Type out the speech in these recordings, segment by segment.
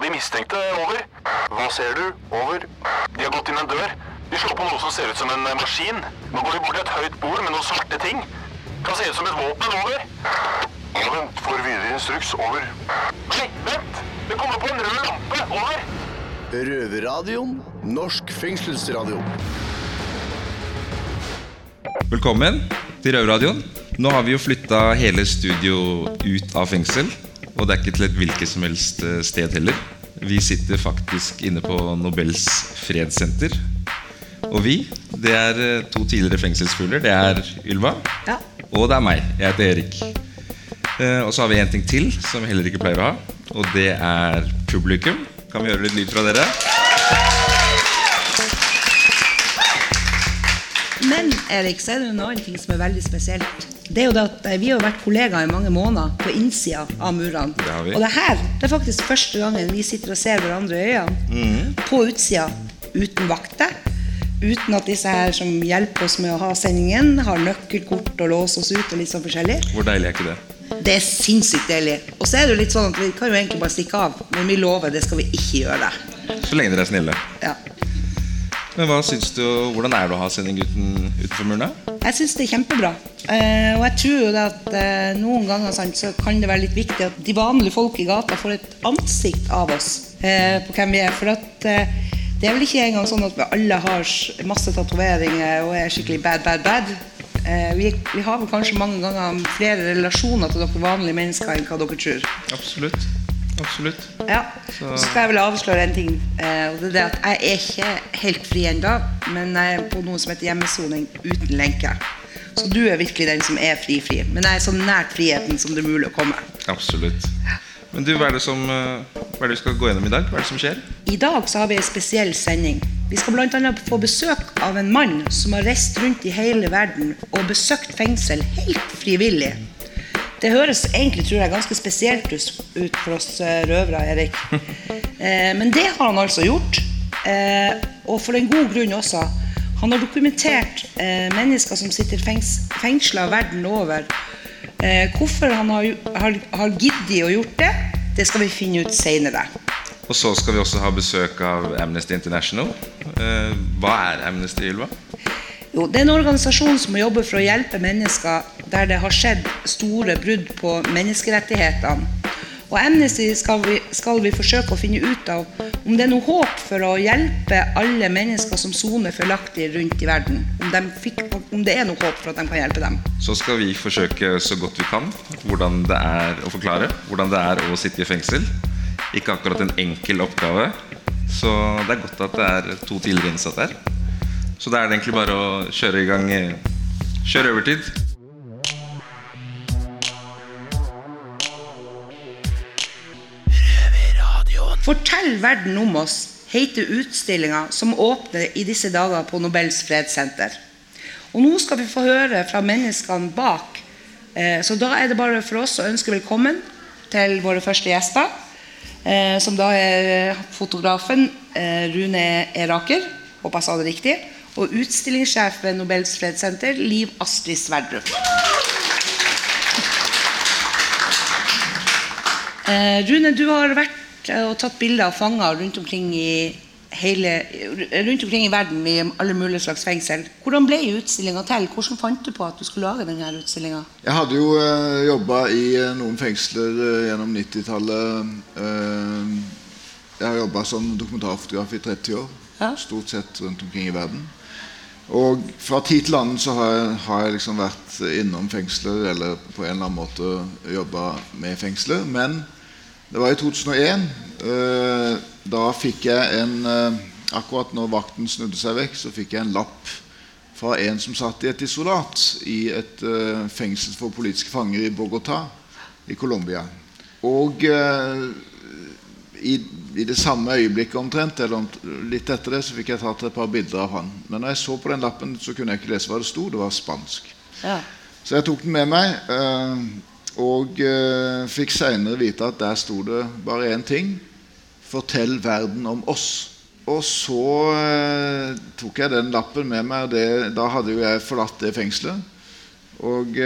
på de mistenkte. Over. Hva ser du? Over. De har gått inn en dør. De slår på noe som ser ut som en eh, maskin. Nå går de bort til et høyt bord med noen svarte ting. Kan se ut som et våpen. Over. Ja, vent. Får videre instruks. Over. Nei, vent! Det kommer på en rød lampe. Over. Røverradioen. Norsk fengselsradio. Velkommen til Røverradioen. Nå har vi jo flytta hele studio ut av fengsel. Og det er ikke til et hvilket som helst eh, sted heller. Vi sitter faktisk inne på Nobels fredssenter. Og vi, det er eh, to tidligere fengselsfugler. Det er Ylva. Ja. Og det er meg. Jeg heter Erik. Eh, og så har vi en ting til som vi heller ikke pleier å ha. Og det er publikum. Kan vi høre litt lyd fra dere? Men Erik, så er det annen ting som er veldig spesielt. Det er jo det at eh, Vi har vært kollegaer i mange måneder på innsida av murene. Det. Og det her det er faktisk første gangen vi sitter og ser hverandre i øynene. På utsida, uten vakter. Uten at disse her som hjelper oss med å ha sendingen, har nøkkelkort og låser oss ut. og litt sånn forskjellig. Hvor deilig er ikke det? Det er sinnssykt deilig. Og så er det jo litt sånn at vi kan jo egentlig bare stikke av, men vi lover det skal vi ikke gjøre. Så lenge dere er snille. Ja. Men hva syns du, Hvordan er det å ha sending uten, utenfor murene? Jeg syns det er kjempebra. Eh, og jeg tror jo det at eh, noen ganger sant, så kan det være litt viktig at de vanlige folk i gata får et ansikt av oss eh, på hvem vi er. For at det er vel ikke engang sånn at vi alle har masse tatoveringer og er skikkelig bad, bad, bad. Vi, vi har vel kanskje mange ganger flere relasjoner til dere vanlige mennesker enn hva dere tror. Absolutt. Absolutt. Ja, Så skal jeg vel avsløre en ting. Eh, og det er det at Jeg er ikke helt fri ennå, men jeg er på noe som heter hjemmesoning uten lenke. Så du er virkelig den som er fri-fri. Men jeg er så nært friheten som det er mulig å komme. Absolutt. Men du, hva er det som eh, Hva er det vi skal gå gjennom i dag? Hva er det som skjer? I dag så har vi en spesiell sending. Vi skal bl.a. få besøk av en mann som har reist rundt i hele verden og besøkt fengsel helt frivillig. Det høres egentlig tror jeg, ganske spesielt ut for oss eh, røvere, Erik. Eh, men det har han altså gjort. Eh, og for en god grunn også. Han har dokumentert eh, mennesker som sitter fengs fengsla verden over. Eh, hvorfor han har, har, har giddet å gjort det, det skal vi finne ut seinere. Og så skal vi også ha besøk av Amnesty International. Eh, hva er Amnesty, Ylva? Jo, det er en organisasjon som jobber for å hjelpe mennesker der det har skjedd store brudd på menneskerettighetene. Og Amnesty skal vi, skal vi forsøke å finne ut av om det er noe håp for å hjelpe alle mennesker som soner feilaktig rundt i verden. Om, de fikk, om det er noe håp for at de kan hjelpe dem. Så skal vi forsøke så godt vi kan hvordan det er å forklare hvordan det er å sitte i fengsel. Ikke akkurat en enkel oppgave. Så det er godt at det er to tidligere innsatte her. Så da er det egentlig bare å kjøre i gang eh, Kjøre overtid. Fortell verden om oss heter utstillinga som åpner i disse dager på Nobels fredssenter. Og nå skal vi få høre fra menneskene bak. Eh, Så da er det bare for oss å ønske velkommen til våre første gjester. eh, Som da er fotografen Rune Eraker, håper jeg sa det riktig. Og utstillingssjef ved Nobels fredssenter, Liv Astrid Sverdrup. Eh, Rune, du har vært eh, og tatt bilder av fanger rundt omkring i hele, rundt omkring i verden i alle mulige slags fengsel. Hvordan ble utstillinga til? Hvordan fant du på at du skulle lage denne utstillinga? Jeg hadde jo eh, jobba i eh, noen fengsler gjennom 90-tallet. Eh, jeg har jobba som dokumentarfotograf i 30 år, Ja. stort sett rundt omkring i verden. Og fra tid til annen så har jeg, har jeg liksom vært innom fengsler eller på en eller annen måte jobba med fengsler. Men det var i 2001. eh, da fikk jeg en eh, Akkurat når vakten snudde seg vekk, så fikk jeg en lapp fra en som satt i et isolat i et eh, fengsel for politiske fanger i Bogotá i Colombia. Og eh, i, i det samme øyeblikket omtrent, eller litt etter det, så fikk jeg tatt et par bilder av han. Men når jeg så på den lappen, så kunne jeg ikke lese hva det sto. Det var spansk. Ja. Så jeg tok den med meg, eh, og eh, fikk seinere vite at der sto det bare én ting. Fortell verden om oss. Og så eh, tok jeg den lappen med meg. Det, da hadde jo jeg forlatt det fengselet. Og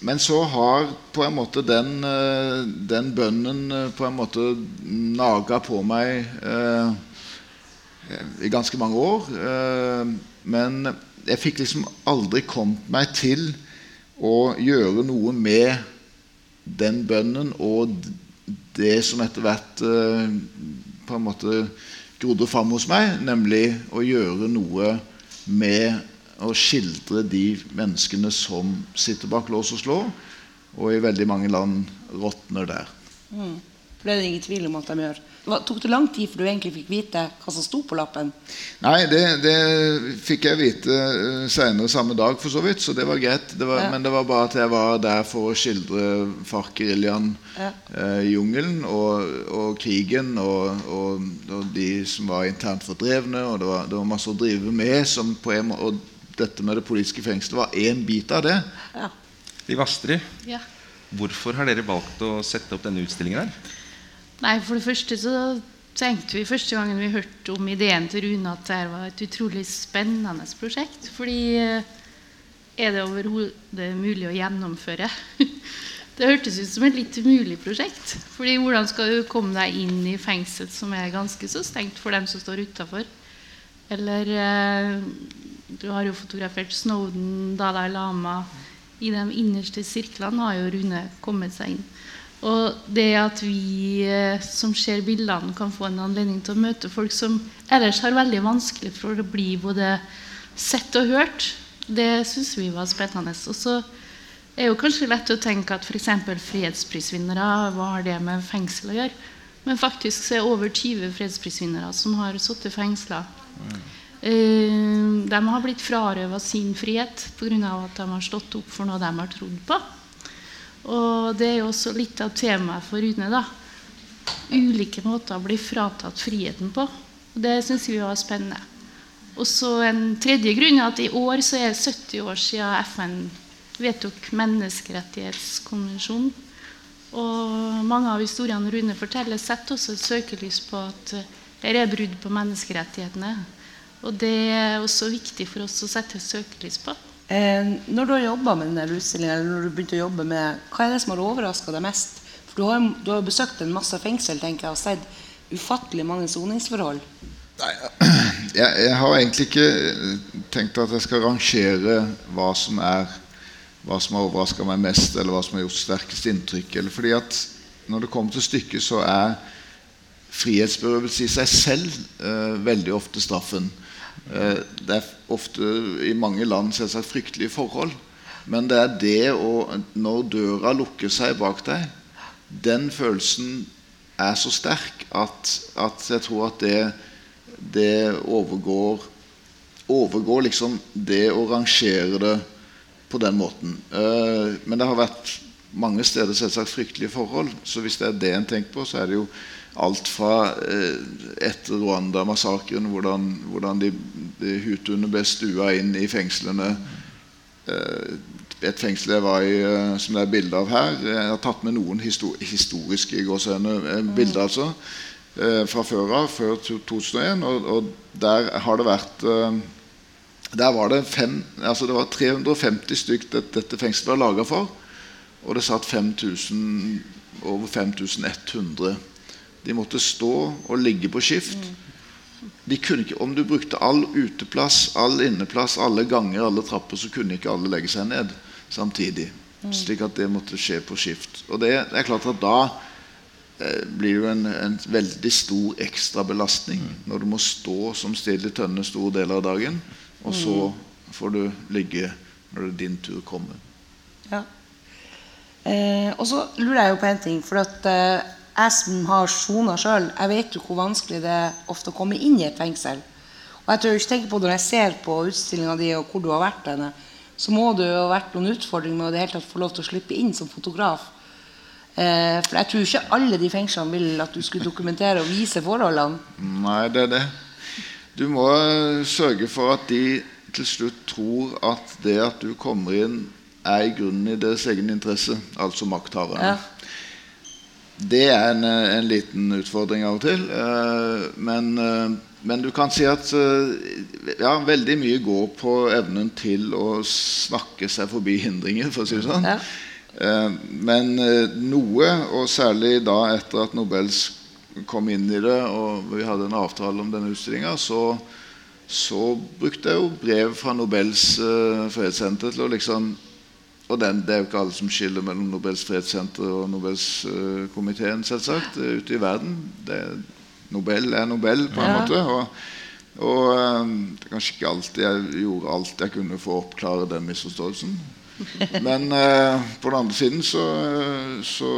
men så har på en måte den, eh, den bønnen eh, på en måte naga på meg eh, i ganske mange år. Eh, men jeg fikk liksom aldri kommet meg til å gjøre noe med den bønnen og det som etter hvert eh, på en måte grodde fram hos meg, nemlig å gjøre noe med å skildre de menneskene som sitter bak lås og slå, og i veldig mange land råtner der. Mm. For det er det ingen tvil om at de gjør. Tok det lang tid før du egentlig fikk vite hva som sto på lappen? Nei, det, det fikk jeg vite uh, senere samme dag, for så vidt, så det var greit. Det var, Ja. Men det var bare at jeg var der for å skildre FARC-geriljaen, Ja. eh, jungelen og, og krigen og, og, og de som var internt fordrevne. Og det var, det var masse å drive med. Som på en, måte og dette med det politiske fengselet var én bit av det. Ja. Liv Astrid, Ja. hvorfor har dere valgt å sette opp denne utstillingen her? Nei, For det første så tenkte vi første gangen vi hørte om ideen til Rune, at det var et utrolig spennende prosjekt. Fordi eh, er det overhodet mulig å gjennomføre? Det hørtes ut som et litt umulig prosjekt. Fordi hvordan skal du komme deg inn i fengsel som er ganske så stengt for dem som står utafor? Eller eh, Du har jo fotografert Snowden, Dalai Lama. I de innerste sirklene har jo Rune kommet seg inn. Og det at vi eh, som ser bildene, kan få en anledning til å møte folk som ellers har veldig vanskelig for å bli både sett og hørt, det syns vi var spennende. Og så er det jo kanskje lett å tenke at f.eks. fredsprisvinnere, hva har det med fengsel å gjøre? Men faktisk så er det over 20 fredsprisvinnere som har sittet fengsla. Eh, de har blitt frarøva sin frihet pga. at de har stått opp for noe de har trodd på. Og det er jo også litt av temaet for Rune. da. Ulike måter å bli fratatt friheten på. Og Det syns vi var spennende. Og så En tredje grunn er at i år så er det 70 år siden FN vedtok menneskerettighetskonvensjonen. Og mange av historiene Rune forteller, setter også et søkelys på at eh, her er brudd på menneskerettighetene. Og det er også viktig for oss å sette et søkelys på. Eh, når du har jobba med denne utstillingen, eller når du begynte å jobbe med hva er det som har overraska deg mest? For du har, du har jo besøkt en masse fengsel tenker jeg, og sett ufattelig mange soningsforhold. Jeg, jeg har egentlig ikke tenkt at jeg skal rangere hva som er hva som har overraska meg mest, eller hva som har gjort sterkest inntrykk. Eller fordi at når det kommer til stykket, så er frihetsberøvelse i seg selv eh, veldig ofte straffen. Eh, det er ofte i mange land selvsagt fryktelige forhold. Men det er det å Når døra lukker seg bak deg, den følelsen er så sterk at, at jeg tror at det, det overgår overgår liksom det å rangere det på den måten. Eh, men det har vært mange steder selvsagt fryktelige forhold. Så hvis det er det en tenker på, så er det jo alt fra eh, etter Rwanda-massakren, hvordan, hvordan de, de hutuene ble stua inn i fengslene. Eh, et fengsel jeg var i, eh, som det er bilde av her Jeg har tatt med noen histo historiske gåsehender, eh, bilder, altså. Fra før av, før 2001. Og, og der har det vært der var det, fem, altså det var 350 stykk dette, fengselet var laga for. Og det satt 5000, over 5100. De måtte stå og ligge på skift. De kunne ikke, om du brukte all uteplass, all inneplass, alle ganger, alle trapper, så kunne ikke alle legge seg ned samtidig. Slik at det måtte skje på skift. Og det, det er klart at da eh, blir det jo en, en veldig stor ekstrabelastning når du må stå som stille tønne store deler av dagen, og så får du ligge når det er din tur kommer. Ja. Eh, og så lurer jeg jo på en ting. For at eh, jeg som har sona sjøl, jeg vet jo hvor vanskelig det er ofte å komme inn i et fengsel. Og jeg tør ikke tenke på Når jeg ser på utstillinga di og hvor du har vært henne, så må det jo ha vært noen utfordringer med å det hele tatt få lov til å slippe inn som fotograf. Eh, for jeg tror ikke alle de fengslene vil at du skulle dokumentere og vise forholdene. Nei, det er det. Du må eh, sørge for at de til slutt tror at det at du kommer inn, er i grunnen i deres egen interesse, altså makthaverne. Ja. Det er en, eh, en liten utfordring av og til. eh, Men, eh, men du kan si at ja, veldig mye går på evnen til å snakke seg forbi hindringer, for å si det sånn. Ja. Men noe, og særlig da etter at Nobels kom inn i det, og vi hadde en avtale om denne utstillinga, så, så brukte jeg jo brev fra Nobels fredssenter til å liksom og den, Det er jo ikke alle som skiller mellom Nobels fredssenter og Nobelskomiteen, uh, selvsagt, uh, ute i verden. Det, Nobel er Nobel, på en ja. måte. og og um, det er kanskje ikke alltid jeg gjorde alt jeg kunne for å oppklare den misforståelsen. Men uh, på den andre siden så, så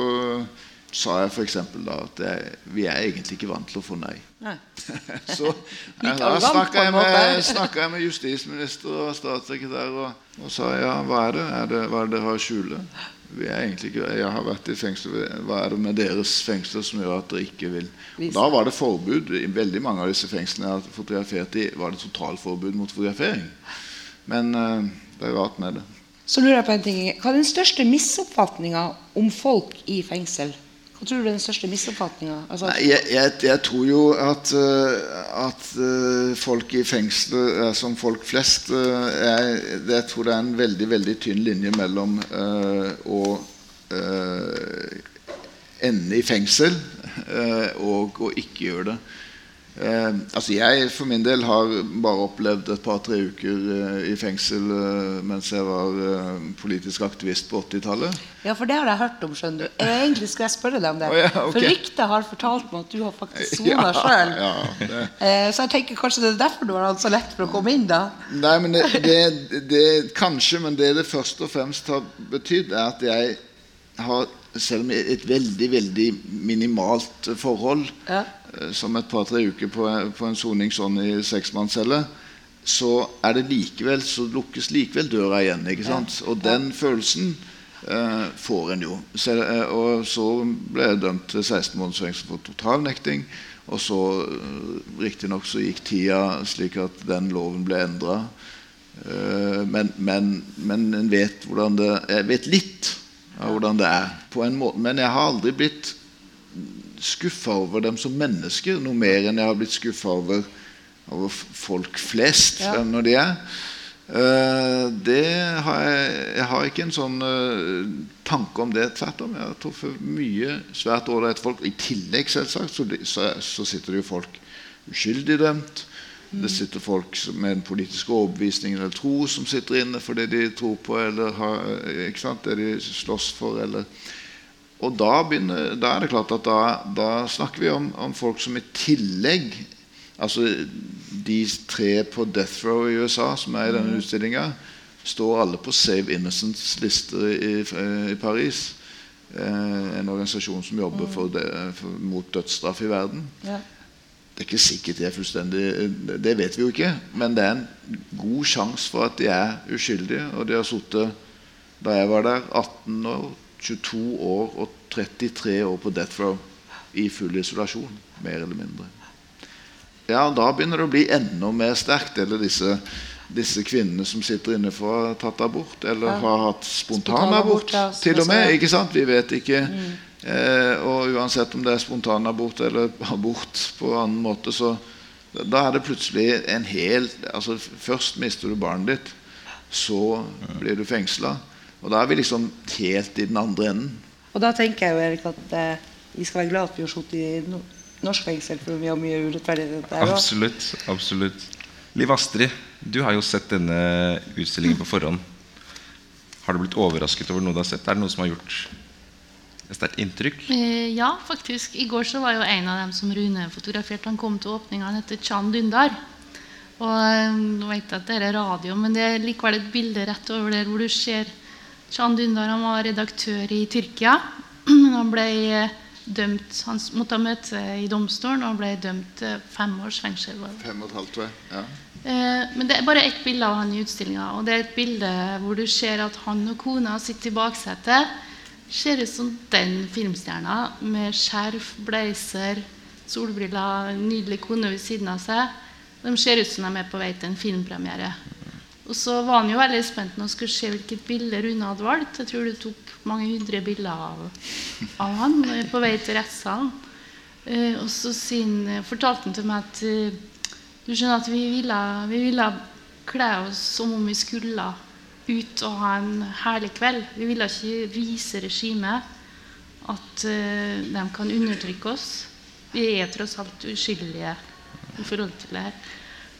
sa jeg f.eks. da at jeg, vi er egentlig ikke vant til å få nei. nei. så jeg, da snakka jeg, med, jeg med justisminister og statssekretær og, og, sa ja, hva er det? Er det hva er det dere har å skjule? Vi er egentlig ikke, jeg har vært i fengsel Hva er det med deres fengsler som gjør at dere ikke vil og Da var det forbud. I veldig mange av disse fengslene jeg har fotografert i, var det totalforbud mot fotografering. Men uh, det er rart med det. Så lurer jeg på en ting. Hva er den største misoppfatninga om folk i fengsel? Hva tror du er den største misoppfatninga? Altså, jeg, jeg, jeg, tror jo at, uh, at uh, folk i fengsel er som folk flest. Uh, jeg, jeg, tror det er en veldig veldig tynn linje mellom å ende i fengsel og å ikke gjøre det. Eh, altså Jeg for min del har bare opplevd et par-tre uker eh, i fengsel eh, mens jeg var eh, politisk aktivist på 80-tallet. Ja, for det har jeg hørt om. skjønner du jeg, Egentlig skulle jeg spørre deg om det. Oh, ja, okay. For ryktet har fortalt meg at du har faktisk sona ja, sjøl. Ja, eh, så jeg tenker kanskje det er derfor du har hatt så lett for å komme inn, da? Nei, men det, det, det Kanskje, men det det først og fremst har betydd, er at jeg har selv om et veldig veldig minimalt forhold, ja. Eh, som et par-tre uker på, på en soning sånn i seksmannscelle, så er det likevel, så lukkes likevel døra igjen. ikke sant? Ja. Og den følelsen eh, får en jo. Så, eh, og så ble jeg dømt til 16 måneders fengsel for totalnekting. Og så, eh, riktignok, så gikk tida slik at den loven ble endra. Eh, men, men, men en vet hvordan det Jeg vet litt av hvordan det er. på en måte, Men jeg har aldri blitt skuffa over dem som mennesker noe mer enn jeg har blitt skuffa over, over, folk flest, ja. når de er. Uh, det har jeg, jeg har ikke en sånn uh, tanke om det. Tvert om. Jeg har truffet mye svært ålreite folk. I tillegg selvsagt, så, så, så, sitter det jo folk uskyldig dømt. Det sitter folk med en politisk overbevisning eller tro som sitter inne for det de tror på, eller har, det de slåss for. Eller. Og da, begynner, da, er det klart at da, da snakker vi om, om, folk som i tillegg Altså de tre på Death Row i USA som er i denne mm. utstillinga, står alle på Save Innocence-lister i, i, Paris. Eh, en organisasjon som jobber mm. det, for, mot dødsstraff i verden. Ja. Det er ikke sikkert de er fullstendig Det vet vi jo ikke. Men det er en god sjanse for at de er uskyldige. Og de har sittet, da jeg var der, 18 år, 22 år og 33 år på death row i full isolasjon. Mer eller mindre. Ja, og Da begynner det å bli enda mer sterkt. Eller disse, disse kvinnene som sitter inne for å ha tatt abort, eller ja. har hatt spontanabort, spontan til og med. ikke sant? Vi vet ikke. Mm. Eh, og uansett om det er spontanabort eller abort på annen måte, så da er det plutselig en hel altså Først mister du barnet ditt, så blir du fengsla. Og da er vi liksom helt i den andre enden. Og da tenker jeg jo Erik at eh, vi skal være glad at vi har sittet i norsk fengsel, for vi har mye urettferdighet der òg. Absolutt. absolutt. Liv Astrid, du har jo sett denne utstillingen på forhånd. Har du blitt overrasket over noe du har sett? Er det noe som har gjort sterkt inntrykk? Eh, ja, faktisk. I går så var jo en av dem som Rune fotograferte, han kom til åpninga. Han heter Chan Dundar. Og eh, nå vet jeg at det er radio, men det er likevel et bilde rett over der hvor du ser Chan Dundar. Han var redaktør i Tyrkia. Han ble eh, dømt Han måtte møte i domstolen og ble dømt til fem års fengsel. Fem og et halvt. Ja. Men det er bare ett bilde av han i utstillinga. Og det er et bilde hvor du ser at han og kona sitter i baksetet ser ut som den filmstjerna med skjerf, blazer, solbriller, nydelig kone ved siden av seg. De ser ut som de er på vei til en filmpremiere. Og så var han jo veldig spent når han skulle se hvilket bilde Rune hadde valgt. Jeg tror det tok mange hundre bilder av, av han på vei til rettssalen. Uh, og så sin, fortalte han til meg at uh, du skjønner at vi ville, vi ville kle oss som om vi skulle ut og ha en herlig kveld. Vi ville ikke vise regimet at uh, de kan undertrykke oss. Vi er tross alt uskyldige i forhold til det her.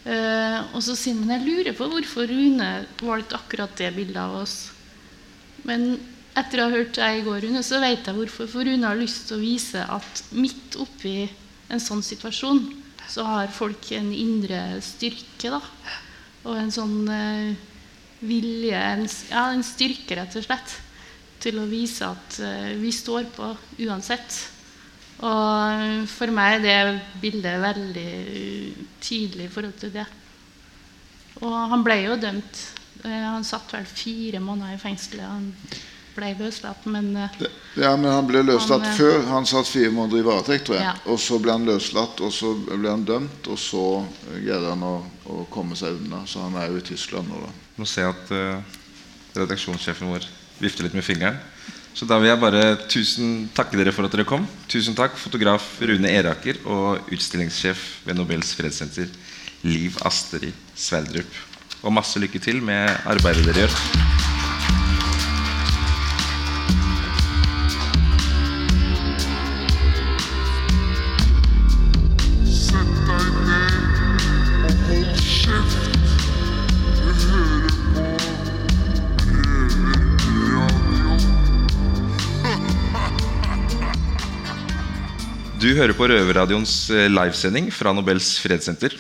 Uh, og så sier man jeg lurer på hvorfor Rune valgte akkurat det bildet av oss. Men etter å ha hørt deg i går, Rune, så vet jeg hvorfor. For Rune har lyst til å vise at midt oppi en sånn situasjon så har folk en indre styrke. da. Og en sånn eh, vilje en, Ja, en styrke, rett og slett. Til å vise at uh, vi står på uansett. Og for meg er det bildet veldig tydelig i forhold til det. Og han ble jo dømt. Eh, Han satt vel fire måneder i fengsel. Han ble løslatt, men eh, Ja, men han ble løslatt Han, eh, før. Han satt fire måneder i varetekt, tror jeg. Ja. Og så ble han løslatt, og så ble han dømt, og så eh, greide han å, å komme seg unna. Så han er jo i Tyskland nå, da. Nå ser jeg at uh, redaksjonssjefen vår vifter litt med fingeren. Så da vil jeg bare tusen takke dere for at dere kom. Tusen takk, fotograf Rune Eraker og utstillingssjef ved Nobels fredssenter Liv Astrid Sverdrup. Og masse lykke til med arbeidet dere gjør. Du hører på Røverradioens eh, livesending fra Nobels fredssenter.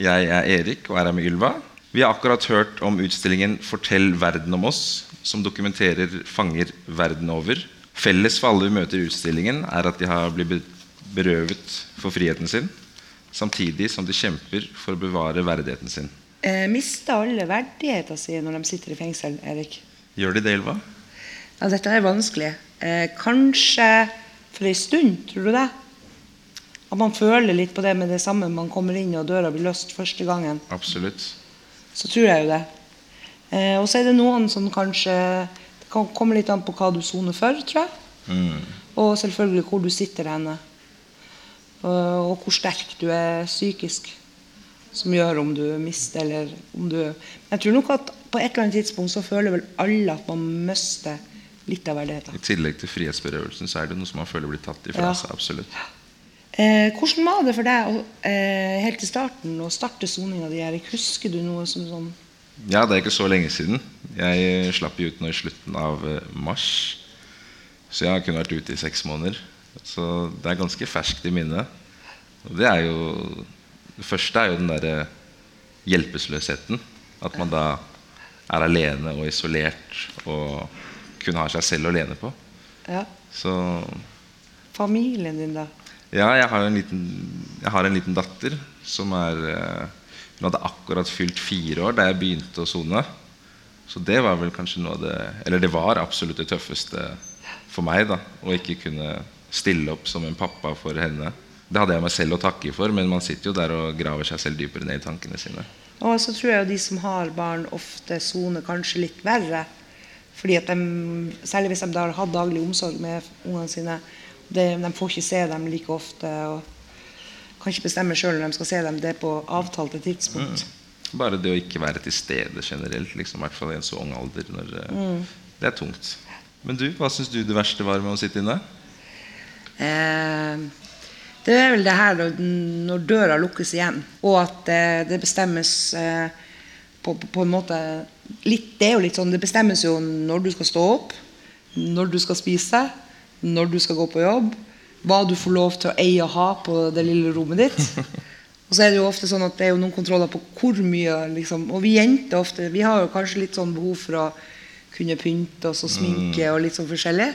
Jeg er Erik og er her med Ylva. Vi har akkurat hørt om utstillingen 'Fortell verden om oss', som dokumenterer fanger verden over. Felles for alle vi møter i utstillingen, er at de har blitt berøvet for friheten sin, samtidig som de kjemper for å bevare verdigheten sin. Eh, mister alle verdigheten sin når de sitter i fengsel, Erik? Gjør de det, Ylva? Ja, dette er vanskelig. Eh, kanskje for ei stund, tror du det? At man føler litt på det med det samme man kommer inn og døra blir løst første gangen. Absolutt. Så tror jeg jo det. Eh, og så er det noen som kanskje Det kan komme litt an på hva du soner for, tror jeg. Mm. Og selvfølgelig hvor du sitter henne. Og, og hvor sterk du er psykisk. Som gjør om du mister eller om du jeg tror nok at på et eller annet tidspunkt så føler vel alle at man mister litt av verdigheten. I tillegg til frihetsberøvelsen så er det noe som man føler blir tatt ifra Ja. seg. Absolutt. Eh, hvordan var det for deg å, eh, helt til starten å starte soninga di? Erik? Husker du noe som sånn Ja, det er ikke så lenge siden. Jeg slapp jo ut nå i slutten av eh, mars. Så jeg har kun vært ute i seks måneder. Så det er ganske ferskt i minnet. Og det er jo Det første er jo den derre hjelpeløsheten. At man da er alene og isolert og kun har seg selv å lene på. Ja. Så Familien din, da? Ja, jeg har en liten, jeg har en liten datter som er eh, Hun hadde akkurat fylt fire år da jeg begynte å sone. Så det var vel kanskje noe av det Eller det var absolutt det tøffeste for meg. da Å ikke kunne stille opp som en pappa for henne. Det hadde jeg meg selv å takke for, men man sitter jo der og graver seg selv dypere ned i tankene sine. Og så tror jeg jo de som har barn, ofte soner kanskje litt verre. Fordi at de, Særlig hvis de har hatt daglig omsorg med ungene sine. Det, de får ikke se dem like ofte. og kan ikke bestemme sjøl når de skal se dem. Det er på avtalte tidspunkt. Bare det å ikke være til stede generelt, liksom, i hvert fall i en så ung alder, når, mm. det er tungt. Men du, hva syns du det verste var med å sitte inne? Eh, det er vel det her når, når døra lukkes igjen, og at eh, det bestemmes eh, på, på, på en måte litt, Det er jo litt sånn, det bestemmes jo når du skal stå opp, når du skal spise, når du skal gå på jobb, hva du får lov til å eie og ha på det lille rommet ditt. Og så er det jo ofte sånn at det er jo noen kontroller på hvor mye liksom, Og vi jenter ofte vi har jo kanskje litt sånn behov for å kunne pynte oss og sminke og litt sånn forskjellig.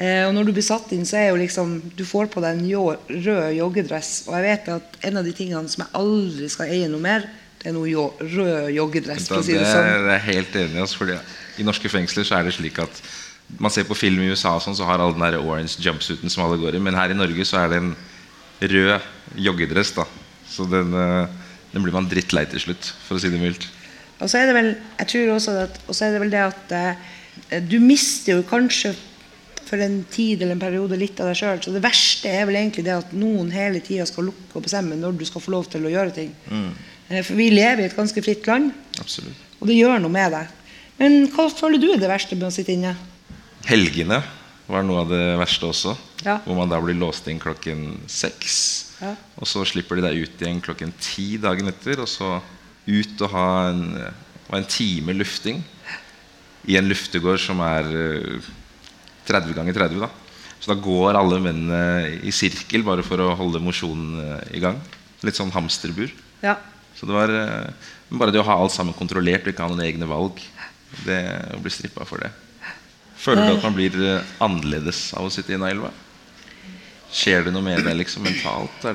Eh, og når du blir satt inn, så er jo liksom Du får på deg en jo, rød joggedress. Og jeg vet at en av de tingene som jeg aldri skal eie noe mer, det er noe jo, rød joggedress. For å si det, det sånn. er jeg helt enig i. Altså, fordi I norske fengsler så er det slik at man ser på film i USA, sånn, så har alle den der orange jumpsuiten som alle går i. Men her i Norge så er det en rød joggedress. da Så den, eh, den blir man drittlei til slutt, for å si det mildt. Og så er det vel jeg tror også at, og så er det vel det at eh, du mister jo kanskje for en tid eller en periode litt av deg sjøl. Så det verste er vel egentlig det at noen hele tida skal lukke og bestemme når du skal få lov til å gjøre ting. Eh, For vi lever i et ganske fritt land, Absolutt. og det gjør noe med deg. Men hva føler du er det verste med å sitte inne? Helgene var noe av det verste også. Ja. Hvor man da blir låst inn klokken seks. Ja. Og så slipper de deg ut igjen klokken ti dagen etter. Og så ut og ha en, og en time lufting i en luftegård som er eh, 30 ganger 30. da Så da går alle mennene i sirkel bare for å holde mosjonen eh, i gang. Litt sånn hamsterbur. Ja. Så det var eh, bare det å ha alt sammen kontrollert og ikke ha noen egne valg. Det å bli strippa for det. Føler du at man blir eh, annerledes av å sitte i Nailva? Skjer det noe med deg liksom mentalt?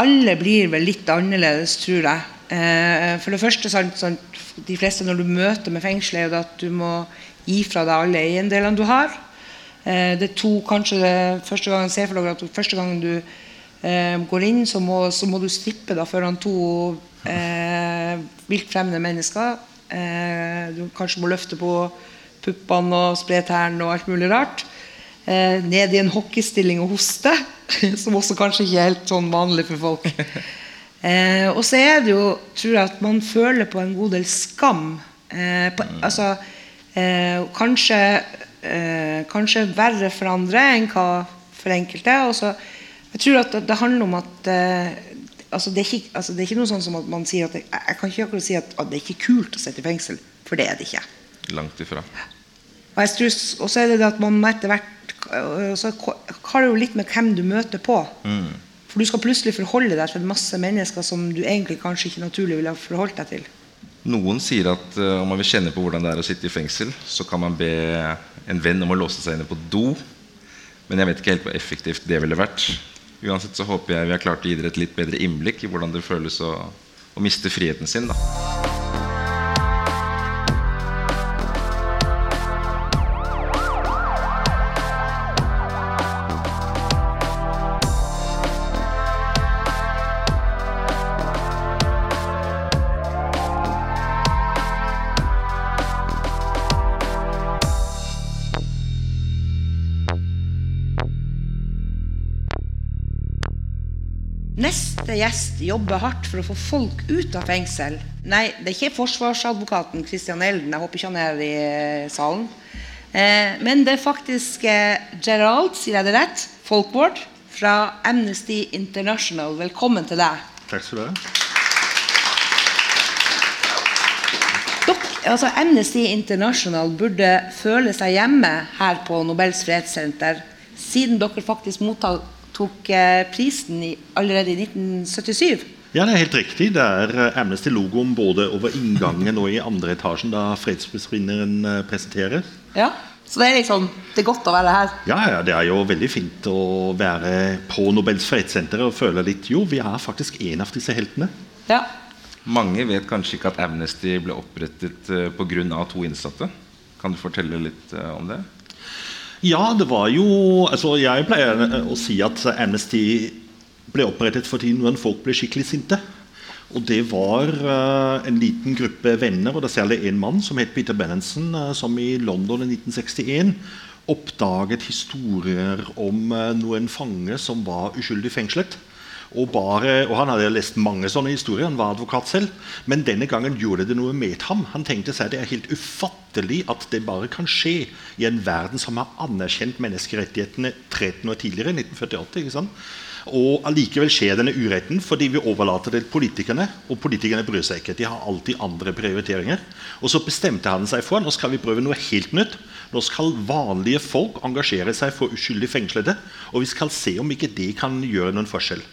Alle blir vel litt annerledes, tror jeg. Eh, for det første, sant, sant, de fleste når du møter med fengselet, er det at du må gi fra deg alle eiendelene du har. Eh, det er to, kanskje det første gangen, ser for dere at første gangen du eh, går inn, så må, så må du strippe da foran to eh, vilt fremmede mennesker. Eh, du kanskje må løfte på puppene og spre tærne og alt mulig rart. Eh, ned i en hockeystilling og hoste, som også kanskje ikke er helt sånn vanlig for folk. Eh, og så er det jo, tror jeg, at man føler på en god del skam. Eh, på, altså, eh, kanskje, eh, kanskje verre for andre enn hva for enkelte. Og så, jeg tror at det, handler om at eh, altså, det, er ikke, altså, det er ikke noe sånn som at man sier at Jeg jeg kan ikke akkurat si at, at det er ikke kult å sitte i fengsel, for det er det ikke. langt ifra? Og jeg tror, og så er det det at man etter hvert øh, så har det jo litt med hvem du møter på. For du skal plutselig forholde deg til masse mennesker som du egentlig kanskje ikke naturlig ville forholdt deg til. Noen sier at uh, om man vil kjenne på hvordan det er å sitte i fengsel, så kan man be en venn om å låse seg inne på do. Men jeg vet ikke helt hvor effektivt det ville vært. Uansett så håper jeg vi har klart å gi dere et litt bedre innblikk i hvordan det føles å, å miste friheten sin. da gjest jobber hardt for å få folk ut av fengsel. Nei, det er ikke forsvarsadvokaten Christian Elden. Jeg håper ikke han er i eh, salen. Eh, men det er faktisk eh, Gerald, sier jeg det rett? Folkvord fra Amnesty International. Velkommen til deg. Takk skal du ha. Altså Amnesty International burde føle seg hjemme her på Nobels fredssenter, siden dere faktisk mottok eh, prisen i, allerede i 1977. Ja, det er helt riktig. Det er eh, Amnesty-logoen både over inngangen og i andre etasjen da fredsprisvinneren presenterer. presenteres. Ja, Så det er liksom, det er godt å være her. Ja, ja, det er jo veldig fint å være på Nobels fredssenter og føle litt Jo, vi er faktisk en av disse heltene. Ja. Mange vet kanskje ikke at Amnesty ble opprettet pga. to innsatte. Kan du fortelle litt eh, om det? Ja, det var jo altså Jeg pleier eh, å si at Amnesty ble opprettet for tiden når folk ble skikkelig sinte. Og det var uh, en liten gruppe venner, og det er særlig en mann som het Peter Benenson, uh, som i London i 1961 oppdaget historier om uh, noen fanger som var uskyldig fengslet. Og, bare, og Han hadde lest mange sånne historier, han var advokat selv. Men denne gangen gjorde det noe med ham. Han tenkte seg det er helt ufattelig at det bare kan skje i en verden som har anerkjent menneskerettighetene 13 år tidligere, 1948. ikke sant? Og allikevel skjer denne uretten fordi vi overlater det til politikerne. Og politikerne bryr seg ikke. De har alltid andre prioriteringer. Og så bestemte han seg for nå skal vi prøve noe helt nytt. Nå skal vanlige folk engasjere seg for uskyldig fengslede. Og vi skal se om ikke det kan gjøre noen forskjell.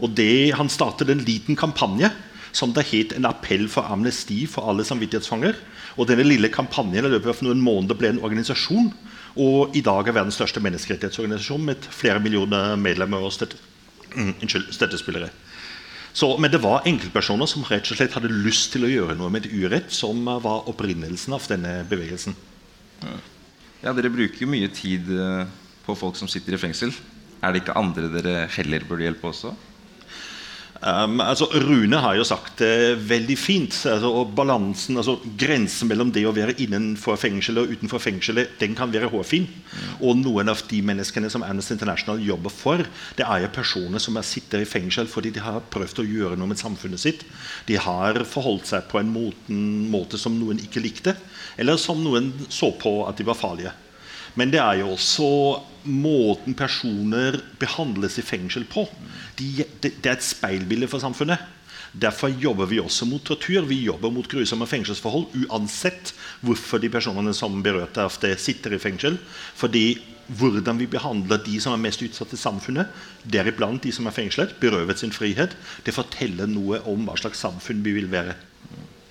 Og det, Han startet en liten kampanje som det het en appell for amnesti for alle samvittighetsfanger. Og denne lille kampanjen i løpet av noen måneder ble en organisasjon. Og i dag er verdens største menneskerettighetsorganisasjon med flere millioner medlemmer og mm, støttespillere. Så, men det var enkeltpersoner som rett og slett hadde lyst til å gjøre noe med et urett, som var opprinnelsen av denne bevegelsen. Ja, Dere bruker jo mye tid eh, på folk som sitter i fengsel. Er det ikke andre dere heller burde hjelpe også? Um, altså Rune har jo sagt det veldig fint. Altså, og balansen, altså Grensen mellom det å være innenfor fengselet og utenfor fengselet den kan være hårfin. Og noen av de menneskene som Amnesty International jobber for, det er jo personer som er sitter i fengsel fordi de har prøvd å gjøre noe med samfunnet sitt. De har forholdt seg på en måten, måte som noen ikke likte, eller som noen så på at de var farlige. Men det er jo også måten personer behandles i fengsel på. De, det, det er et speilbilde for samfunnet. Derfor jobber vi også mot tortur. Vi jobber mot grusomme fengselsforhold uansett hvorfor de personene som berørte av det, sitter i fengsel. Fordi hvordan vi behandler de som er mest utsatt i samfunnet, deriblant de som er fengslet, berøvet sin frihet, det forteller noe om hva slags samfunn vi vil være.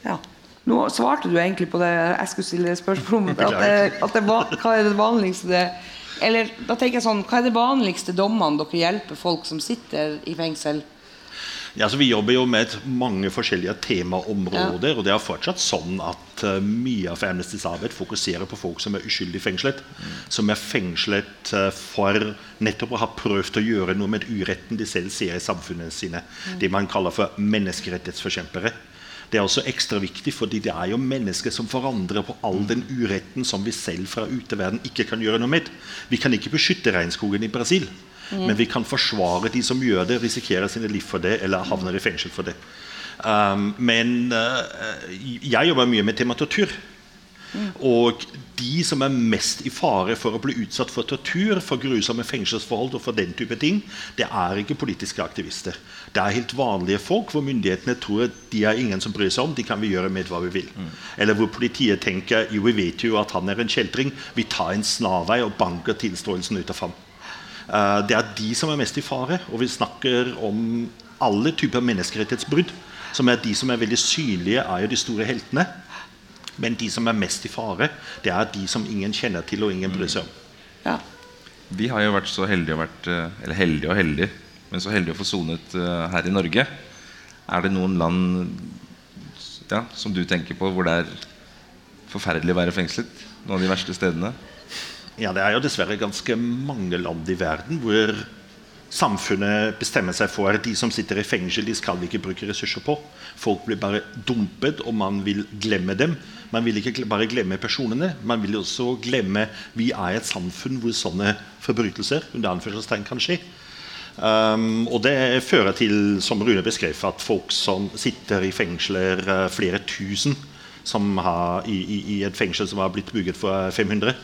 Ja. Nå svarte du egentlig på det jeg skulle stille spørsmål om. At det, at det hva er det vanligste det, Eller da tenker jeg sånn Hva er de vanligste dommene dere hjelper folk som sitter i fengsel? Ja, altså vi jobber jo med mange forskjellige temaområder. Ja. Og det er fortsatt sånn at uh, mye av Amnestys arbeid fokuserer på folk som er uskyldig fengslet. Som er fengslet uh, for nettopp å ha prøvd å gjøre noe med uretten de selv ser i samfunnet sine. Det man kaller for menneskerettighetsforkjempere. Det er også ekstra viktig fordi det er jo mennesker som forandrer på all den uretten som vi selv fra uteverden ikke kan gjøre noe med. Vi kan ikke beskytte regnskogen i Brasil, men vi kan forsvare de som gjør det, risikerer sine liv for det eller havner i fengsel for det. Um, men uh, jeg jobber mye med tema tortur. Og de som er mest i fare for å bli utsatt for tortur, for grusomme fengselsforhold og for den type ting, det er ikke politiske aktivister. Det er helt vanlige folk hvor myndighetene tror at de er ingen som bryr seg om, de kan vi gjøre med hva vi vil. Eller hvor politiet tenker jo, vi vet jo at han er en kjeltring, vi tar en snarvei og banker tilståelsen ut av ham. Eh, det er de som er mest i fare, og vi snakker om alle typer menneskerettighetsbrudd. Som er de som er veldig synlige, er jo de store heltene. Men de som er mest i fare, det er de som ingen kjenner til og ingen bryr seg om. Ja. Vi har jo vært så heldige, vært, eh, eller heldige og heldige, men så heldige å få sonet eh, her i Norge. Er det noen land ja, som du tenker på hvor det er forferdelig å være fengslet? Noen av de verste stedene? Ja, Det er jo dessverre ganske mange land i verden hvor samfunnet bestemmer seg for at de som sitter i fengsel, de skal ikke bruke ressurser på. Folk blir bare dumpet, og man vil glemme dem. Man vil ikke bare glemme personene, man vil også glemme vi er et samfunn hvor sånne forbrytelser under anførselstegn kan skje. Um, og det fører til, som Rune beskrev, at folk som sitter i fengsler, eh, flere tusen som har, i, i, i et fengsel som har blitt bygget for 500 eh,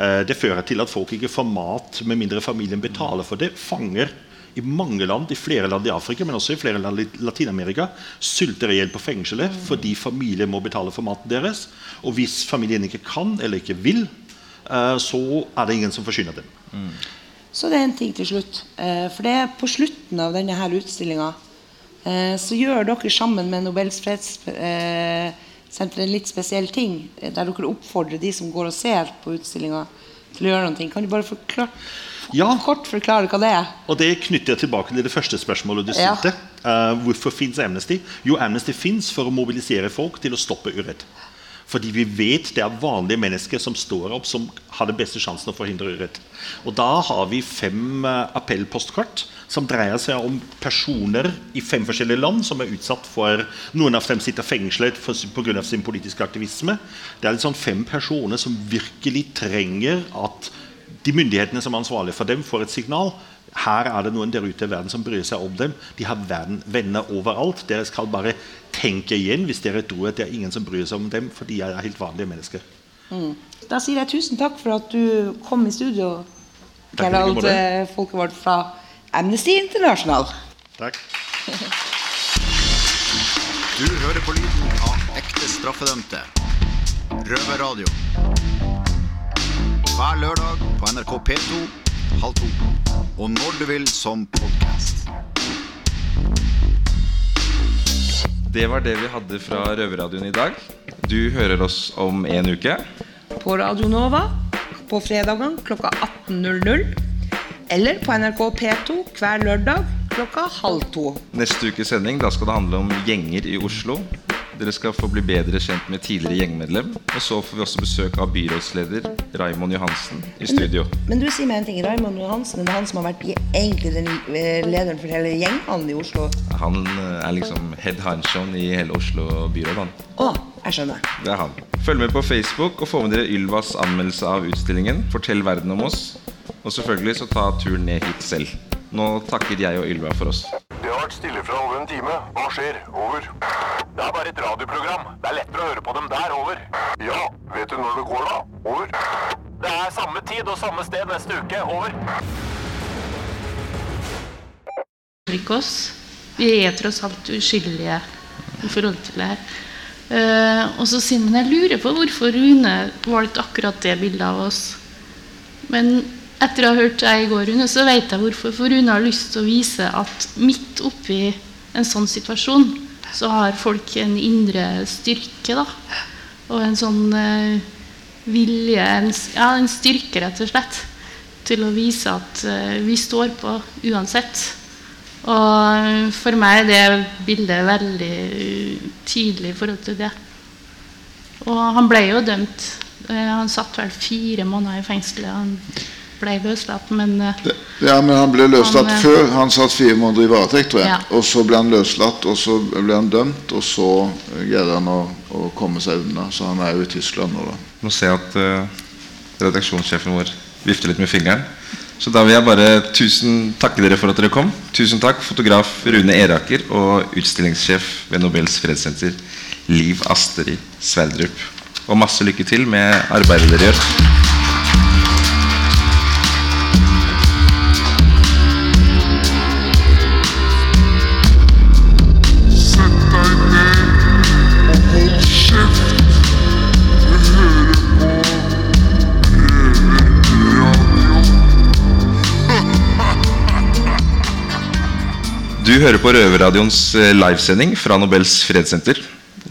Det fører til at folk ikke får mat med mindre familien betaler for det. Fanger i mange land, i flere land i Afrika, men også i flere land i Latin-Amerika, sulter i hjel på fengselet fordi familien må betale for maten deres. Og hvis familien ikke kan eller ikke vil, eh, så er det ingen som forsyner dem. Så det er en ting til slutt. Eh, for det er på slutten av denne her utstillinga eh, så gjør dere sammen med Nobels fredssenter en litt spesiell ting. eh, Der dere oppfordrer de som går og ser på utstillinga, til å gjøre noe. Kan du bare forklare, Ja. kort forklare hva det er? Og det knytter jeg tilbake til det første spørsmålet du Ja. stilte. Eh, hvorfor fins Amnesty? Jo, Amnesty fins for å mobilisere folk til å stoppe urett. Fordi vi vet det er vanlige mennesker som står opp, som har den beste sjansen å forhindre urett. Og da har vi fem eh, appellpostkort som dreier seg om personer i fem forskjellige land som er utsatt for Noen av dem sitter fengslet pga. sin politiske aktivisme. Det er liksom fem personer som virkelig trenger at de myndighetene som er ansvarlige for dem, får et signal. Her er det noen der ute i verden som bryr seg om dem. De har verden, venner overalt. Dere skal bare tenke igjen hvis dere tror at det er ingen som bryr seg om dem, for de er helt vanlige mennesker. Da sier jeg tusen takk for at du kom i studio, Gerald eh, Folkevard fra Amnesty International. Takk. Du hører på lyden av ekte straffedømte. Røverradio. Hver lørdag på NRK P2 halv to. Og når du vil som podkast. Det var det vi hadde fra Røverradioen i dag. Du hører oss om en uke. På Radio Nova på fredagene klokka 18.00. Eller på NRK P2 hver lørdag klokka halv to. Neste ukes sending da skal det handle om gjenger i Oslo. Dere skal få bli bedre kjent med tidligere gjengmedlem. Og så får vi også besøk av byrådsleder Raimond Johansen i studio. Men du sier meg en ting. Raymond Johansen er han som har vært egentlig den eh, lederen for hele gjengene i Oslo. Han eh, er liksom head honchoen i hele Oslo byråd. Han. Å, jeg skjønner. Det er han. Følg med på Facebook og få med dere Ylvas anmeldelse av utstillingen. Fortell verden om oss. Og selvfølgelig så ta turen ned hit selv. Nå takker jeg og Ylva for oss. Det har vært stille fra over en time. Hva skjer? Over. Det er bare et radioprogram. Det er lettere å høre på dem der. Over. Ja, vet du når det går, da? Over. Det er samme tid og samme sted neste uke. Over. ikke oss. Vi er tross alt uskyldige i forhold til det her. Eh, og så Simen, jeg lurer på hvorfor Rune valgte akkurat det bildet av oss. Men etter å ha hørt deg i går, Rune, så vet jeg hvorfor. For Rune har lyst til å vise at midt oppi en sånn situasjon, så har folk en indre styrke, da. Og en sånn eh, vilje, en, ja, en styrke, rett og slett, til å vise at eh, vi står på uansett. Og for meg er det bildet veldig tydelig i forhold til det. Og han ble jo dømt. Eh, Han satt vel fire måneder i fengsel. Ble løslatt, men eh, Ja, men han ble løslatt Han, eh, før. Han satt fire måneder i varetekt, tror jeg. Ja. Og så ble han løslatt, og så ble han dømt, og så eh, greide han å, å komme seg unna. Så han er jo i Tyskland nå, da. Nå ser jeg at uh, redaksjonssjefen vår vifter litt med fingeren. Så da vil jeg bare tusen takke dere for at dere kom. Tusen takk, fotograf Rune Eraker og utstillingssjef ved Nobels fredssenter, Liv Astrid Sverdrup. Og masse lykke til med arbeidet dere gjør. Du hører på Røverradioens eh, livesending fra Nobels fredssenter.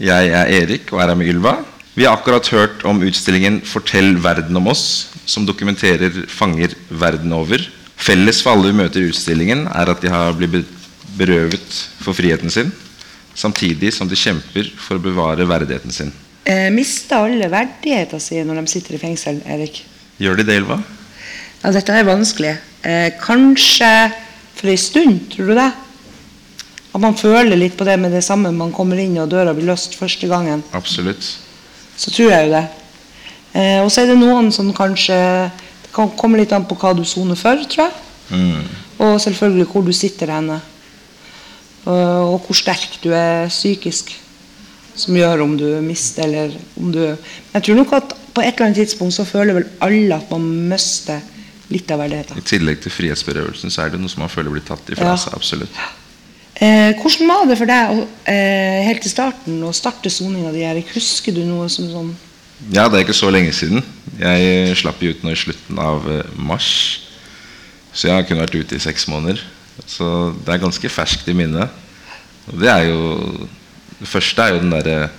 Jeg er Erik og er her med Ylva. Vi har akkurat hørt om utstillingen 'Fortell verden om oss', som dokumenterer fanger verden over. Felles for alle vi møter i utstillingen, er at de har blitt berøvet for friheten sin, samtidig som de kjemper for å bevare verdigheten sin. Eh, mister alle verdigheten sin når de sitter i fengsel, Erik? Gjør de det, Ylva? Ja, dette er vanskelig. Eh, kanskje for en stund, tror du det? At man føler litt på det med det samme man kommer inn og døra blir løst første gangen. Absolutt. Så tror jeg jo det. Eh, og så er det noen som kanskje Det kan komme litt an på hva du soner for, tror jeg. Mm. Og selvfølgelig hvor du sitter henne. Og, og hvor sterk du er psykisk. Som gjør om du mister eller om du jeg tror nok at på et eller annet tidspunkt så føler vel alle at man mister litt av verdigheten. I tillegg til frihetsberøvelsen så er det noe som man føler blir tatt ifra Ja. seg. Absolutt. Eh, hvordan var det for deg å, eh, helt til starten å starte soninga di? Husker du noe som sånn Ja, det er ikke så lenge siden. Jeg slapp jo ut nå i slutten av eh, mars. Så jeg har kun vært ute i seks måneder. Så det er ganske ferskt i minnet. Og det er jo Det første er jo den derre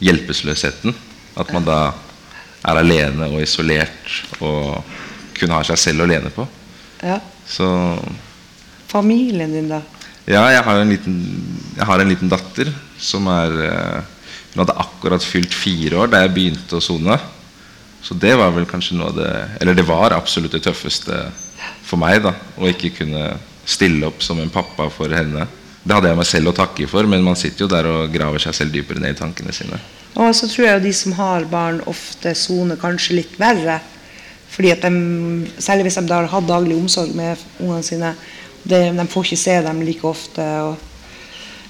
hjelpeløsheten. At man da er alene og isolert og kun har seg selv å lene på. Ja. Så Familien din, da? Ja, jeg har en liten, har en liten datter som er eh, Hun hadde akkurat fylt fire år da jeg begynte å sone. Så det var vel kanskje noe av det Eller det var absolutt det tøffeste for meg. da Å ikke kunne stille opp som en pappa for henne. Det hadde jeg meg selv å takke for, men man sitter jo der og graver seg selv dypere ned i tankene sine. Og så tror jeg jo de som har barn, ofte soner kanskje litt verre. Fordi at de, Særlig hvis de da har hatt daglig omsorg med ungene sine. Det, de får ikke se dem like ofte. og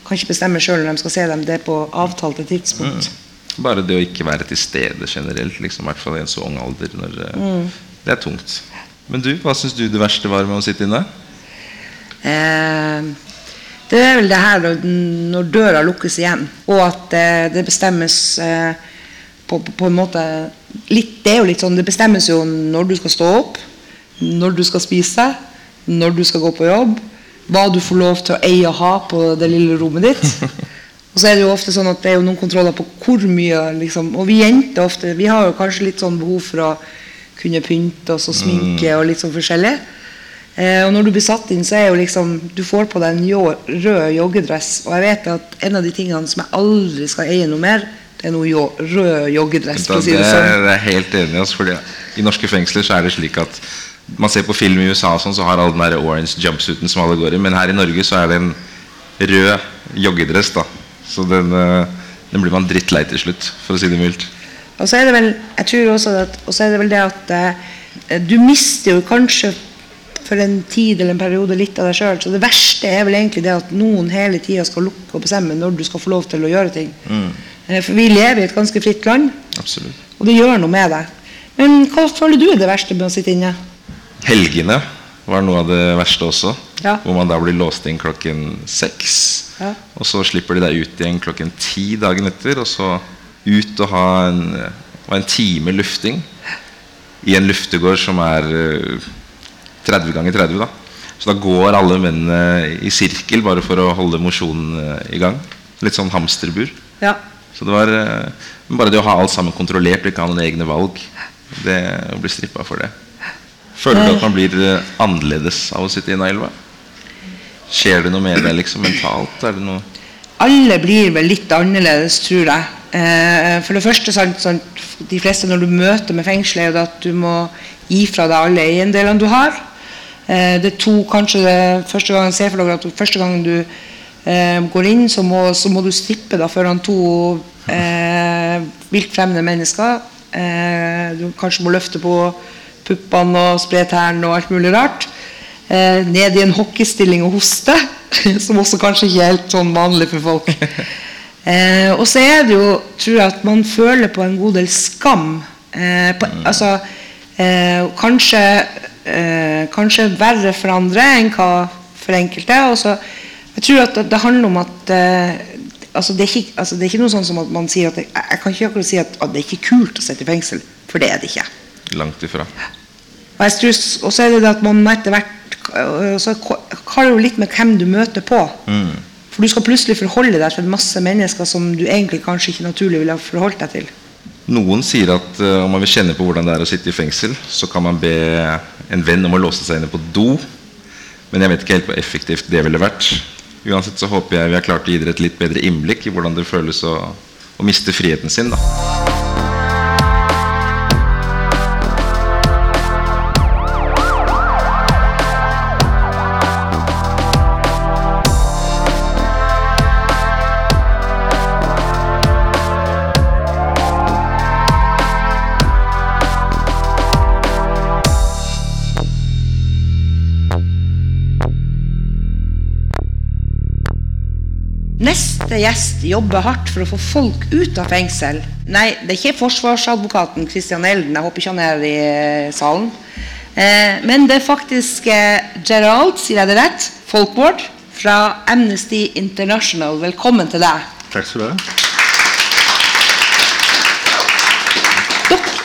kan ikke bestemme sjøl når de skal se dem. Det er på avtalte tidspunkt. Bare det å ikke være til stede generelt, liksom, i hvert fall i en så ung alder, når, mm. det er tungt. Men du, hva syns du det verste var med å sitte inne? Eh, det er vel det her når døra lukkes igjen, og at eh, det bestemmes eh, på, på, på en måte litt, Det er jo litt sånn, det bestemmes jo når du skal stå opp, når du skal spise, når du skal gå på jobb, hva du får lov til å eie og ha på det lille rommet ditt. Og så er det jo ofte sånn at det er jo noen kontroller på hvor mye liksom, Og vi jenter ofte, vi har jo kanskje litt sånn behov for å kunne pynte oss og sminke og litt sånn forskjellig. Eh, og når du blir satt inn, så er jo liksom Du får på deg en jo, rød joggedress. Og jeg vet at en av de tingene som jeg aldri skal eie noe mer, det er noe jo, rød joggedress. Da, det det er sånn. jeg helt enig i. Altså, fordi I norske fengsler så er det slik at man ser på film i USA, sånn, så har alle den der orange jumpsuiten som alle går i. Men her i Norge så er det en rød joggedress. da Så den, eh, den blir man drittlei til slutt, for å si det mildt. Og så er det vel jeg tror også at, og så er det vel det at eh, du mister jo kanskje for en tid eller en periode litt av deg sjøl. Så det verste er vel egentlig det at noen hele tida skal lukke og bestemme når du skal få lov til å gjøre ting. Mm. For vi lever i et ganske fritt land, Absolutt. og det gjør noe med deg. Men hva føler du er det verste med å sitte inne? Helgene var noe av det verste også. Ja. Hvor man da blir låst inn klokken seks. Ja. Og så slipper de deg ut igjen klokken ti dagen etter. Og så ut og ha en, ha en time lufting i en luftegård som er eh, 30 ganger 30. da Så da går alle mennene i sirkel bare for å holde mosjonen eh, i gang. Litt sånn hamsterbur. Ja. Så det var eh, bare det å ha alt sammen kontrollert og ikke ha noen egne valg, det å bli strippa for det. Føler du at man blir eh, annerledes av å sitte i Nailva? Skjer det noe med deg liksom mentalt? Er det noe Alle blir vel litt annerledes, tror jeg. Eh, for det første, sant, sant, de fleste når du møter med fengselet, er det at du må gi fra deg alle eiendelene du har. Eh, det to, kanskje det første gangen, ser for deg at første gangen du eh, går inn, så må, så må du strippe da foran to eh, vilt fremmede mennesker. Eh, du kanskje må løfte på puppene og spre tærne og alt mulig rart. Eh, ned i en hockeystilling og hoste, som også kanskje ikke er helt sånn vanlig for folk. Eh, og så er det jo, tror jeg, at man føler på en god del skam. Eh, på, altså, eh, kanskje, eh, kanskje verre for andre enn hva for enkelte. Og så, jeg tror at det, handler om at eh, altså, det, er ikke, altså, det er ikke noe sånn som at man sier at Jeg jeg kan ikke akkurat si at, at det er ikke kult å sitte i fengsel, for det er det ikke. Langt ifra? Og jeg tror, så er det det at man etter hvert øh, så har det jo litt med hvem du møter på. For du skal plutselig forholde deg til masse mennesker som du egentlig kanskje ikke naturlig ville ha forholdt deg til. Noen sier at uh, om man vil kjenne på hvordan det er å sitte i fengsel, så kan man be en venn om å låse seg inne på do. Men jeg vet ikke helt hvor effektivt det ville vært. Uansett så håper jeg vi har klart å gi dere et litt bedre innblikk i hvordan det føles å, å miste friheten sin. da Neste gjest jobber hardt for å få folk ut av fengsel. Nei, det er ikke forsvarsadvokaten Christian Elden. Jeg håper ikke han er i eh, salen. Eh, men det er faktisk eh, Gerald, sier jeg det rett? Folkvord fra Amnesty International. Velkommen til deg. Takk skal du ha.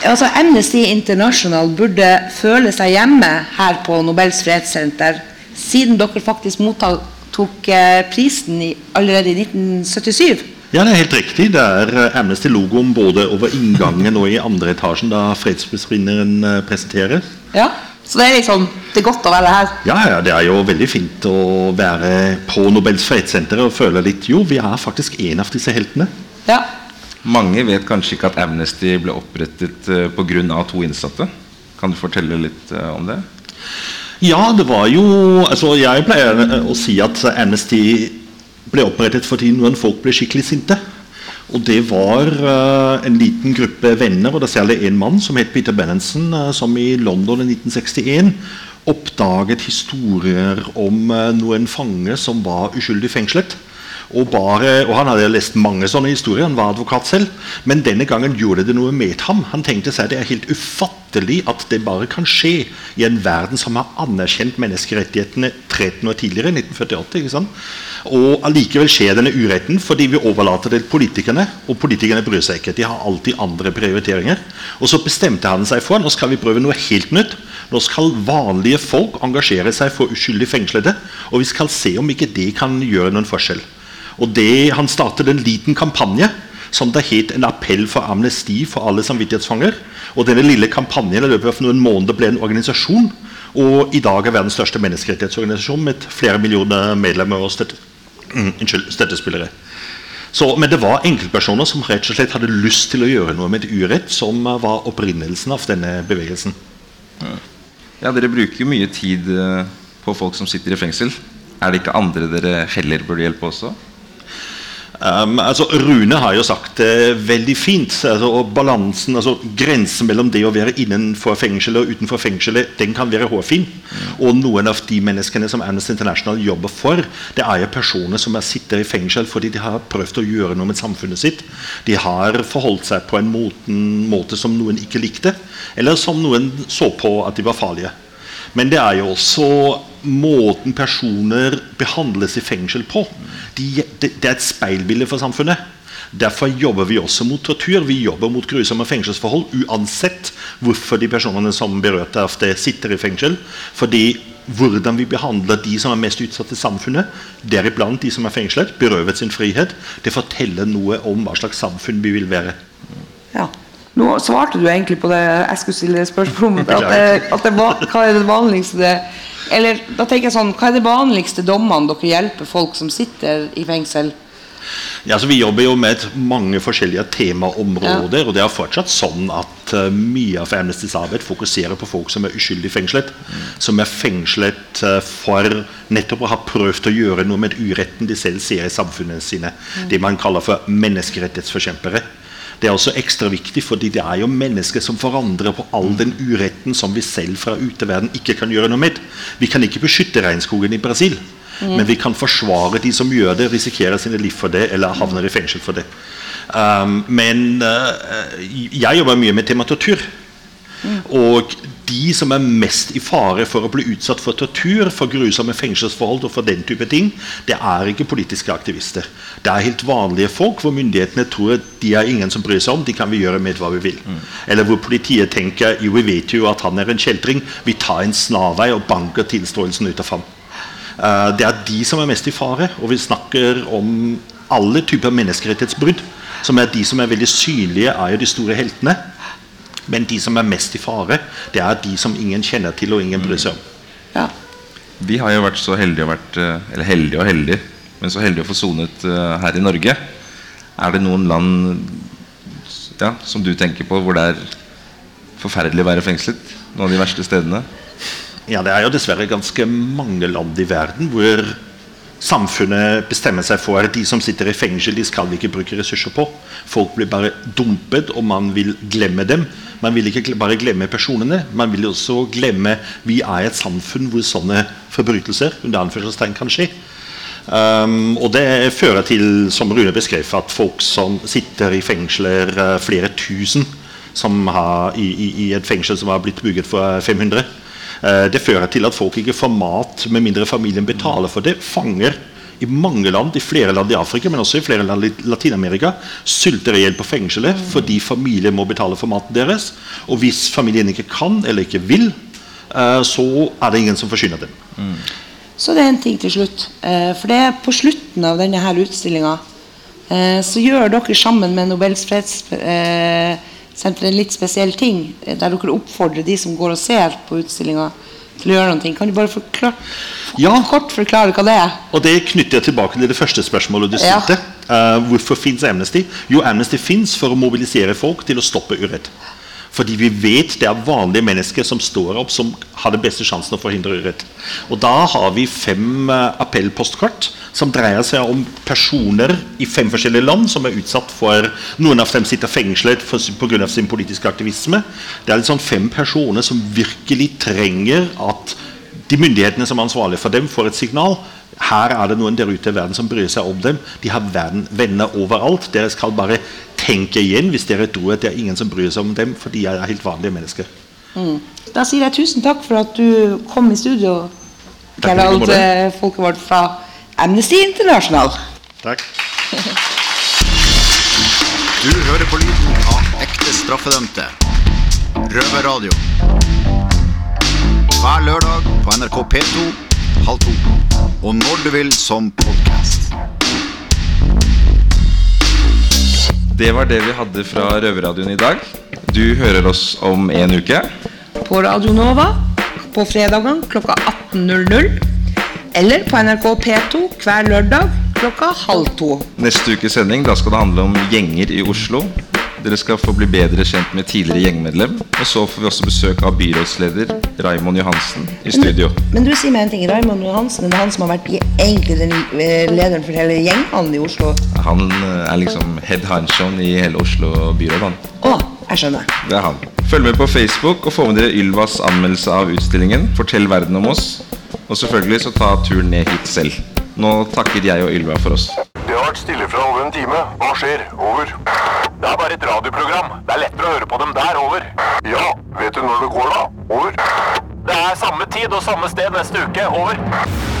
Altså Amnesty International burde føle seg hjemme her på Nobels fredssenter, siden dere faktisk mottok eh, prisen i, allerede i 1977. Ja, det er helt riktig. Det er eh, Amnesty-logoen både over inngangen og i andre etasjen da fredsprisvinneren eh, presenteres. Ja, Så det er liksom, det er godt å være her. Ja, ja, det er jo veldig fint å være på Nobels fredssenter og føle litt Jo, vi er faktisk en av disse heltene. Ja. Mange vet kanskje ikke at Amnesty ble opprettet pga. to innsatte. Kan du fortelle litt om det? Ja, det var jo altså Jeg pleier eh, å si at Amnesty ble opprettet fordi noen folk ble skikkelig sinte. Og det var uh, en liten gruppe venner, og det særlig en mann som het Peter Benenson, uh, som i London i 1961 oppdaget historier om uh, noen fanger som var uskyldig fengslet. Og, bare, og Han hadde lest mange sånne historier, han var advokat selv. Men denne gangen gjorde det noe med ham. Han tenkte seg det er helt ufattelig at det bare kan skje i en verden som har anerkjent menneskerettighetene 13 år tidligere, 1948. ikke sant? Og allikevel skjer denne uretten fordi vi overlater det til politikerne. Og politikerne bryr seg ikke. De har alltid andre prioriteringer. Og så bestemte han seg for nå skal vi prøve noe helt nytt. Nå skal vanlige folk engasjere seg for uskyldig fengslede. Og vi skal se om ikke det kan gjøre noen forskjell. Og det, Han startet en liten kampanje som det het en appell for amnesti for alle samvittighetsfanger. Og denne lille kampanjen i løpet av noen måneder ble en organisasjon. Og i dag er verdens største menneskerettighetsorganisasjon med flere millioner medlemmer og støtte, mm, unnskyld, støttespillere. Så, men det var enkeltpersoner som rett og slett hadde lyst til å gjøre noe med et urett, som var opprinnelsen av denne bevegelsen. Ja, Dere bruker jo mye tid eh, på folk som sitter i fengsel. Er det ikke andre dere heller burde hjelpe også? Um, altså Rune har jo sagt det veldig fint. Altså, og balansen, altså Grensen mellom det å være innenfor fengselet og utenfor fengselet den kan være hårfin. Og noen av de menneskene som Amnesty International jobber for, det er jo personer som er sitter i fengsel fordi de har prøvd å gjøre noe med samfunnet sitt. De har forholdt seg på en måten, måte som noen ikke likte, eller som noen så på at de var farlige. Men det er jo også måten personer behandles i fengsel på. De, det, det er et speilbilde for samfunnet. Derfor jobber vi også mot tortur. Vi jobber mot grusomme fengselsforhold uansett hvorfor de personene som berørte av det, sitter i fengsel. Fordi hvordan vi behandler de som er mest utsatt i samfunnet, deriblant de som er fengslet, berøvet sin frihet, det forteller noe om hva slags samfunn vi vil være. Ja. Nå svarte du egentlig på det jeg skulle stille spørsmål om. At at det hva er det vanligste det, Eller da tenker jeg sånn, hva er de vanligste dommene dere hjelper folk som sitter i fengsel? Ja, altså Vi jobber jo med mange forskjellige temaområder. og det er fortsatt sånn at uh, Mye av Amnestys arbeid fokuserer på folk som er uskyldig fengslet. Som er fengslet uh, for nettopp å ha prøvd å gjøre noe med uretten de selv ser i samfunnet sine. Det man kaller for menneskerettighetsforkjempere. Det er også ekstra viktig, fordi det er jo mennesker som forandrer på all den uretten som vi selv fra uteverden ikke kan gjøre noe med. Vi kan ikke beskytte regnskogen i Brasil, men vi kan forsvare de som gjør det, risikerer sine liv for det, eller havner i fengsel for det. Um, men uh, jeg jobber mye med tema tortur. Og de som er mest i fare for å bli utsatt for tortur, for grusomme fengselsforhold og for den type ting, det er ikke politiske aktivister. Det er helt vanlige folk hvor myndighetene tror at de er ingen som bryr seg om, de kan vi gjøre med hva vi vil. Eller hvor politiet tenker jo vi vet jo at han er en kjeltring, vi tar en snarvei og banker tilståelsen ut av ham. Eh, det er de som er mest i fare, og vi snakker om alle typer menneskerettighetsbrudd. Som er de som er veldig synlige, er jo de store heltene. Men de som er mest i fare, det er de som ingen kjenner til og ingen bryr seg om. Ja. Vi har jo vært så heldige vært, eh, Eller heldige og heldige, men så heldige å få sonet eh, her i Norge. Er det noen land ja, som du tenker på hvor det er forferdelig å være fengslet? Noen av de verste stedene? Ja, Det er jo dessverre ganske mange land i verden hvor samfunnet bestemmer seg for at de som sitter i fengsel, de skal vi ikke bruke ressurser på. Folk blir bare dumpet, og man vil glemme dem. Man vil ikke bare glemme personene, man vil også glemme Vi er et samfunn hvor sånne forbrytelser under anførselstegn kan skje. Um, og det fører til, som Rune beskrev, at folk som sitter i fengsler, eh, flere tusen som har, i, i, i et fengsel som har blitt bygget for 500 eh, Det fører til at folk ikke får mat med mindre familien betaler for det. Fanger i mange land, i flere land i Afrika, men også i flere land i Latin-Amerika, sulter i hjel på fengselet fordi familien må betale for maten deres. Og hvis familien ikke kan eller ikke vil, eh, så er det ingen som forsyner dem. Så det er en ting til slutt. Eh, for det er på slutten av denne her utstillinga eh, så gjør dere sammen med Nobels fredssenter en litt spesiell ting. eh, Der dere oppfordrer de som går og ser på utstillinga til å gjøre noe. Kan du bare forklare, Ja. kort forklare hva det er? Og det knytter jeg tilbake til det første spørsmålet du Ja. stilte. Eh, hvorfor fins Amnesty? Jo, Amnesty fins for å mobilisere folk til å stoppe urett. Fordi vi vet det er vanlige mennesker som står opp, som har den beste sjansen å forhindre urett. Og da har vi fem uh, appellpostkort som dreier seg om personer i fem forskjellige land som er utsatt for Noen av dem sitter fengslet pga. sin politiske aktivisme. Det er liksom fem personer som virkelig trenger at de myndighetene som er ansvarlige for dem, får et signal. Her er det noen der ute i verden som bryr seg om dem. De har verden, venner overalt. Dere skal bare tenke igjen hvis dere tror at det er ingen som bryr seg om dem, for de er helt vanlige mennesker. Da sier jeg tusen takk for at du kom i studio, Gerald eh, Folkevard fra Amnesty International. Takk. Du hører på lyden av ekte straffedømte. Røverradio. Hver lørdag på NRK P2 halv to. Og når du vil som podkast. Det var det vi hadde fra Røverradioen i dag. Du hører oss om en uke. På Radio Nova, på fredagene klokka 18.00. Eller på NRK P2 hver lørdag klokka halv to. Neste ukes sending da skal det handle om gjenger i Oslo. Dere skal få bli bedre kjent med tidligere gjengmedlem. Og så får vi også besøk av byrådsleder Raimond Johansen i studio. Men du sier meg en ting, Raymond Johansen er det han som har vært egentlig den eh, lederen for hele gjengene i Oslo? Han eh, er liksom head honchoen i hele Oslo byråd. han. Å, jeg skjønner. Det er han. Følg med på Facebook og få med dere Ylvas anmeldelse av utstillingen. Fortell verden om oss. Og selvfølgelig så ta turen ned hit selv. Nå takket jeg og Ylva for oss. Det har vært stille fra over en time. Hva skjer? Over. Det er bare et radioprogram. Det er lettere å høre på dem der. Over. Ja, vet du når det går da? Over. Det er samme tid og samme sted neste uke. Over.